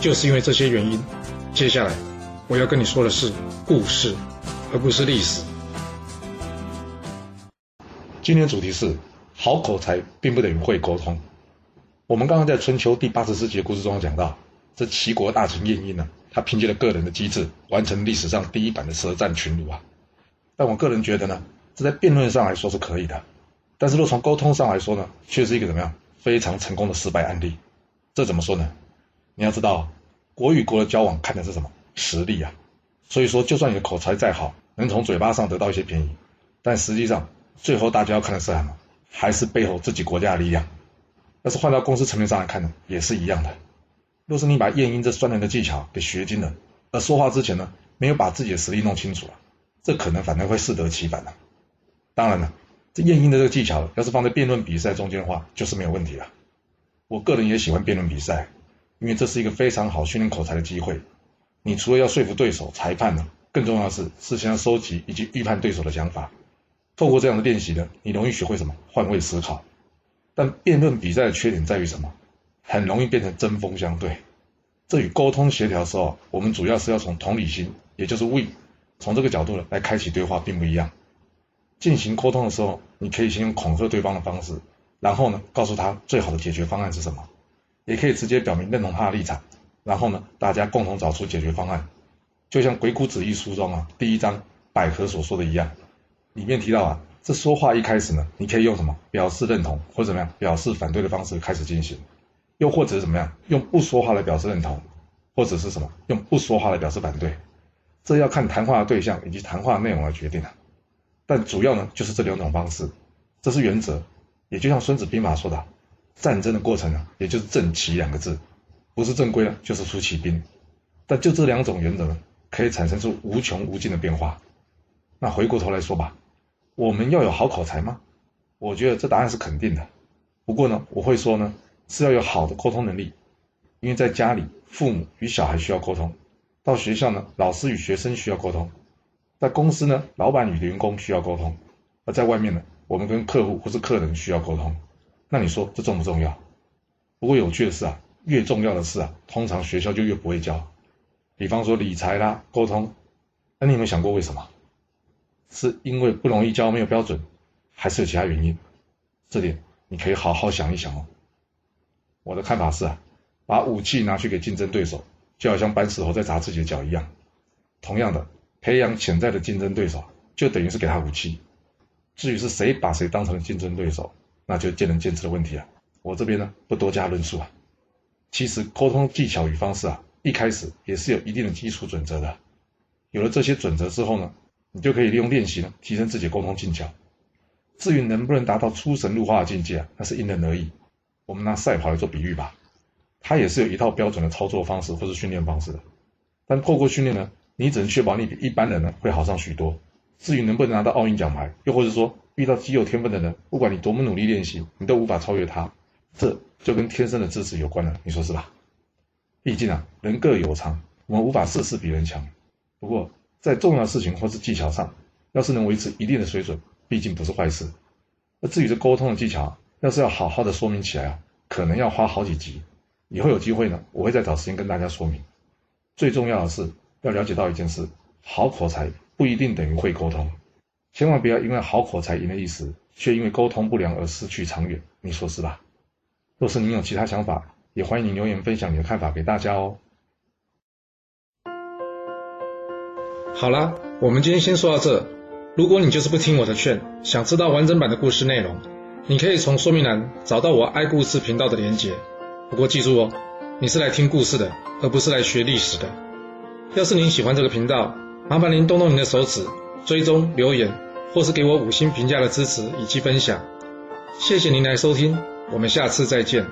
就是因为这些原因，接下来我要跟你说的是故事，而不是历史。今天主题是好口才并不等于会沟通。我们刚刚在春秋第八十四节故事中讲到，这齐国大臣晏婴呢，他凭借了个人的机智，完成历史上第一版的舌战群儒啊。但我个人觉得呢，这在辩论上来说是可以的，但是若从沟通上来说呢，却是一个怎么样非常成功的失败案例。这怎么说呢？你要知道，国与国的交往看的是什么实力啊？所以说，就算你的口才再好，能从嘴巴上得到一些便宜，但实际上最后大家要看的是什么？还是背后自己国家的力量。要是换到公司层面上来看呢，也是一样的。若是你把晏婴这酸人的技巧给学精了，而说话之前呢，没有把自己的实力弄清楚啊，这可能反而会适得其反的。当然了，这晏婴的这个技巧，要是放在辩论比赛中间的话，就是没有问题了。我个人也喜欢辩论比赛。因为这是一个非常好训练口才的机会。你除了要说服对手、裁判呢，更重要的是事先要收集以及预判对手的想法。透过这样的练习呢，你容易学会什么？换位思考。但辩论比赛的缺点在于什么？很容易变成针锋相对。这与沟通协调的时候，我们主要是要从同理心，也就是 we，从这个角度呢来开启对话，并不一样。进行沟通的时候，你可以先用恐吓对方的方式，然后呢，告诉他最好的解决方案是什么。也可以直接表明认同他的立场，然后呢，大家共同找出解决方案。就像《鬼谷子》一书中啊，第一章百合所说的一样，里面提到啊，这说话一开始呢，你可以用什么表示认同或者怎么样表示反对的方式开始进行，又或者怎么样用不说话来表示认同，或者是什么用不说话来表示反对，这要看谈话的对象以及谈话内容来决定的。但主要呢，就是这两种方式，这是原则。也就像《孙子兵法》说的。战争的过程呢，也就是正齐两个字，不是正规了，就是出奇兵。但就这两种原则，可以产生出无穷无尽的变化。那回过头来说吧，我们要有好口才吗？我觉得这答案是肯定的。不过呢，我会说呢，是要有好的沟通能力。因为在家里，父母与小孩需要沟通；到学校呢，老师与学生需要沟通；在公司呢，老板与员工需要沟通；而在外面呢，我们跟客户或是客人需要沟通。那你说这重不重要？不过有趣的是啊，越重要的事啊，通常学校就越不会教。比方说理财啦、沟通，那你有没有想过为什么？是因为不容易教、没有标准，还是有其他原因？这点你可以好好想一想哦。我的看法是啊，把武器拿去给竞争对手，就好像搬石头在砸自己的脚一样。同样的，培养潜在的竞争对手，就等于是给他武器。至于是谁把谁当成竞争对手？那就见仁见智的问题了。我这边呢不多加论述啊。其实沟通技巧与方式啊，一开始也是有一定的基础准则的。有了这些准则之后呢，你就可以利用练习呢，提升自己的沟通技巧。至于能不能达到出神入化的境界啊，那是因人而异。我们拿赛跑来做比喻吧，它也是有一套标准的操作方式或是训练方式的。但透过训练呢，你只能确保你比一般人呢会好上许多。至于能不能拿到奥运奖牌，又或者说，遇到极有天分的人，不管你多么努力练习，你都无法超越他，这就跟天生的资质有关了，你说是吧？毕竟啊，人各有长，我们无法事事比人强。不过在重要事情或是技巧上，要是能维持一定的水准，毕竟不是坏事。那至于这沟通的技巧，要是要好好的说明起来啊，可能要花好几集。以后有机会呢，我会再找时间跟大家说明。最重要的是要了解到一件事：好口才不一定等于会沟通。千万不要因为好口才赢了一时，却因为沟通不良而失去长远，你说是吧？若是您有其他想法，也欢迎您留言分享你的看法给大家哦。好啦，我们今天先说到这。如果你就是不听我的劝，想知道完整版的故事内容，你可以从说明栏找到我爱故事频道的连结。不过记住哦，你是来听故事的，而不是来学历史的。要是您喜欢这个频道，麻烦您动动您的手指，追踪留言。或是给我五星评价的支持以及分享，谢谢您来收听，我们下次再见。